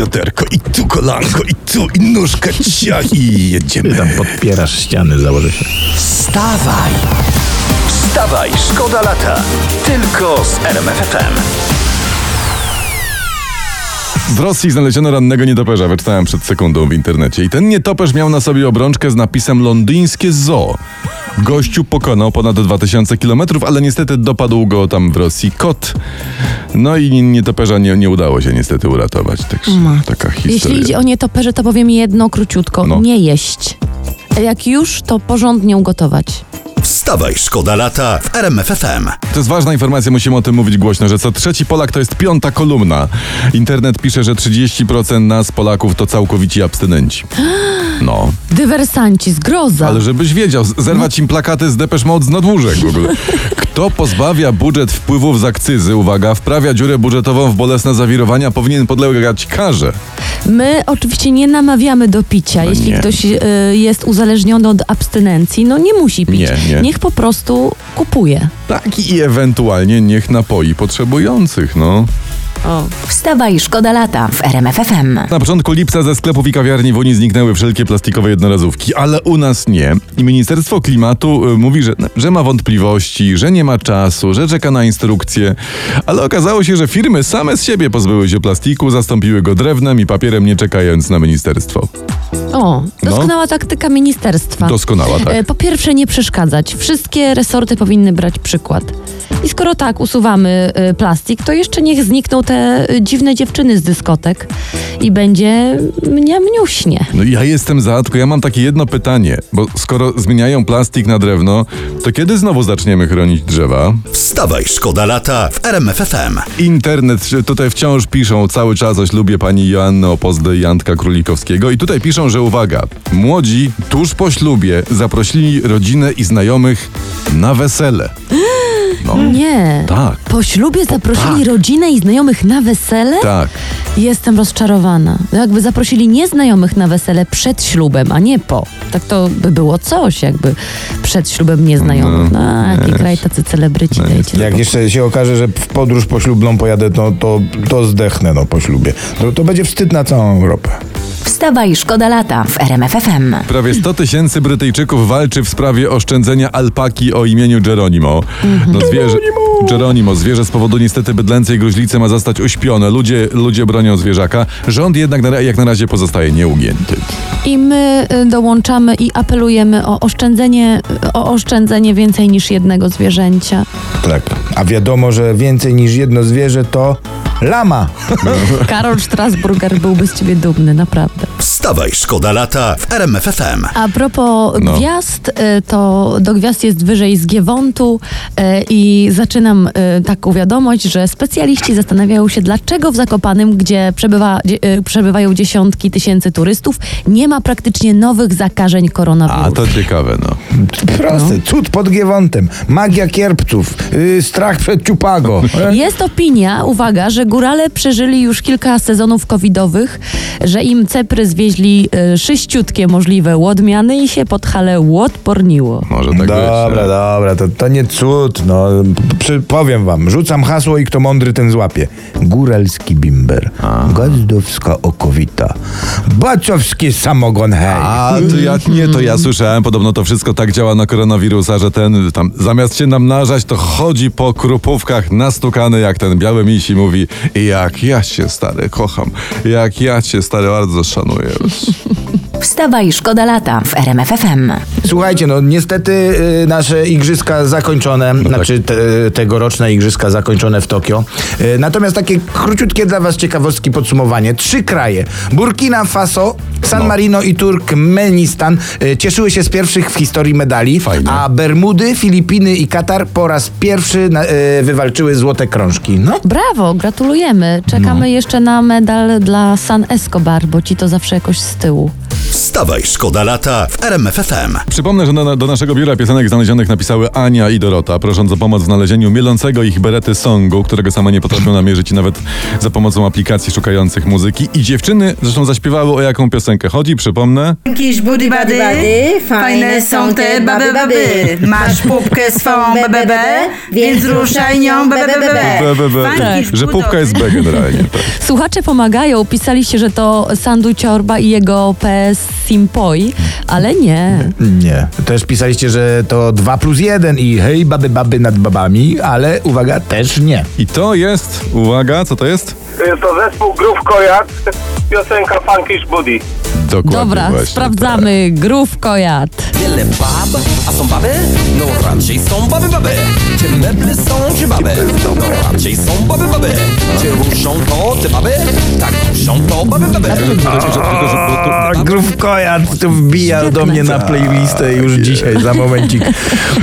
bioderko, i tu kolanko, i tu, i nóżka cia, i jedziemy. Ty tam podpierasz ściany, założę się. Wstawaj! Wstawaj, szkoda lata. Tylko z RMFFM. W Rosji znaleziono rannego nietoperza, wyczytałem przed sekundą w internecie. I ten nietoperz miał na sobie obrączkę z napisem londyńskie zoo. Gościu pokonał ponad 2000 km, ale niestety dopadł go tam w Rosji kot. No i nietoperza nie, nie udało się niestety uratować. Także taka historia. Jeśli idzie o nietoperze, to powiem jedno króciutko. No. Nie jeść. Jak już, to porządnie ugotować. Wstawaj, szkoda lata w RMFFM. To jest ważna informacja, musimy o tym mówić głośno, że co trzeci Polak to jest piąta kolumna. Internet pisze, że 30% nas Polaków to całkowici abstynenci. No, Dywersanci, zgroza. ale żebyś wiedział, zerwać im plakaty z Depeche Mode z nadwórzek w ogóle. Kto pozbawia budżet wpływów z akcyzy, uwaga, wprawia dziurę budżetową w bolesne zawirowania, powinien podlegać karze. My oczywiście nie namawiamy do picia. No Jeśli nie. ktoś y, jest uzależniony od abstynencji, no nie musi pić. Nie, nie. Niech po prostu kupuje. Tak i ewentualnie niech napoi potrzebujących, no. O. Wstawaj, szkoda lata w RMFFM. Na początku lipca ze sklepów i kawiarni w Unii zniknęły wszelkie plastikowe jednorazówki, ale u nas nie. I Ministerstwo Klimatu y, mówi, że, że ma wątpliwości, że nie ma czasu, że czeka na instrukcje, ale okazało się, że firmy same z siebie pozbyły się plastiku, zastąpiły go drewnem i papierem, nie czekając na ministerstwo. O, doskonała taktyka ministerstwa. Doskonała, tak. E, Po pierwsze, nie przeszkadzać. Wszystkie resorty powinny brać przykład. I skoro tak usuwamy e, plastik, to jeszcze niech znikną te dziwne dziewczyny z dyskotek i będzie mnie mniuśnie. No i ja jestem za, tylko ja mam takie jedno pytanie, bo skoro zmieniają plastik na drewno, to kiedy znowu zaczniemy chronić drzewa? Wstawaj, szkoda lata w RMFFM. Internet tutaj wciąż piszą cały czas o ślubie pani Joanny Opozdy i Jantka Królikowskiego i tutaj piszą, że uwaga, młodzi tuż po ślubie zaprosili rodzinę i znajomych na wesele. No, Nie. tak, Po ślubie zaprosili tak. rodzinę i znajomych na wesele? tak. Jestem rozczarowana. No Jakby zaprosili nieznajomych na wesele przed ślubem, a nie po. Tak to by było coś, jakby przed ślubem nieznajomych. No, No, jaki wiesz. kraj tacy celebryci No dajcie. Jak jeszcze się okaże, że w podróż poślubną pojadę, no, to, to zdechnę no, po ślubie. To, to będzie wstyd na całą Europę. Wstawaj, szkoda lata w RMFFM. Prawie 100 tysięcy Brytyjczyków walczy w sprawie oszczędzenia alpaki o imieniu Geronimo. No zwierzę, Geronimo, zwierzę z powodu niestety bydlęcej gruźlicy ma zostać uśpione. Ludzie, ludzie bronią zwierzaka. Rząd jednak na, jak na razie pozostaje nieugięty. I my y, dołączamy i apelujemy o oszczędzenie, o oszczędzenie więcej niż jednego zwierzęcia. Tak. A wiadomo, że więcej niż jedno zwierzę to lama. Karol Strasburger byłby z ciebie dumny, naprawdę. Wstawaj, szkoda lata w RMFFM. A propos No. gwiazd, y, to do gwiazd jest wyżej z Giewontu y, i zaczynam y, taką wiadomość, że specjaliści zastanawiają się, dlaczego w Zakopanym, gdzie przebywa, przebywają dziesiątki tysięcy turystów, nie ma praktycznie nowych zakażeń A koronawirusa. to ciekawe, no. Proste. Cud pod Giewontem. Magia kierpców. Yy, strach przed ciupago. Jest opinia, uwaga, że górale przeżyli już kilka sezonów covidowych, że im cepry zwieźli y, szyściutkie możliwe łodmiany i się pod halę łodporniło. Może tak Dobra, być. dobra, to, to nie cud, no. Przy, powiem wam, rzucam hasło i kto mądry, ten złapie. Góralski bimber, gazdowska okowita, bacowski samogon hej. A, to ja nie, to ja słyszałem, podobno to wszystko tak działa na koronawirusa, że ten tam zamiast się namnażać, to chodzi po krupówkach nastukany jak ten biały miś i mówi jak ja cię stary kocham, jak ja cię stary bardzo szanuję. Wstawaj, szkoda lata w RMFFM. Słuchajcie, no niestety y, nasze igrzyska zakończone, tak. znaczy te, tegoroczne igrzyska zakończone w Tokio. Y, natomiast takie króciutkie dla was ciekawostki podsumowanie. Trzy kraje, Burkina Faso, San No. Marino i Turkmenistan y, cieszyły się z pierwszych w historii medali, Fajnie. a Bermudy, Filipiny i Katar po raz pierwszy na, y, wywalczyły złote krążki. No. Brawo, gratulujemy. Czekamy jeszcze na medal dla San Escobar, bo ci to zawsze jakoś z tyłu. Wstawaj, szkoda lata w RMF FM. Przypomnę, że do, do naszego biura piosenek znalezionych napisały Ania i Dorota, prosząc o pomoc w znalezieniu mielącego ich berety songu, którego same nie potrafią namierzyć nawet za pomocą aplikacji szukających muzyki. I dziewczyny zresztą zaśpiewały o jaką piosenkę chodzi, przypomnę. Jakiś budy bady, bady, fajne są te baby baby. Masz pupkę swą bebebe, więc ruszaj nią bebebe. Be, be, be. Funky Że pupka jest B generalnie. Tak. Słuchacze pomagają, pisaliście, że to Sandu Ciorba i jego PS Simpoi, ale nie. Nie. Też pisaliście, że to 2 plus 1 i hej, baby, baby nad babami, ale uwaga, też nie. I to jest, uwaga, co to jest? To zespół Groove Kojak, piosenka Funkish Buddy. Dokładnie Dobra, właśnie, sprawdzamy. Grów Kojat. Wiele bab, a są baby? No raczej są baby baby Czy meble są, czy baby? No raczej są baby baby Czy ruszą to te baby? Tak, ruszą to baby baby Tak. A Grówkojat tu wbija do mnie na playlistę już dzisiaj, za momencik.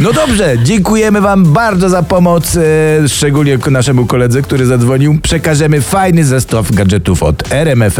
No dobrze, dziękujemy wam bardzo za pomoc, e, szczególnie naszemu koledze, który zadzwonił. Przekażemy fajny zestaw gadżetów od RMF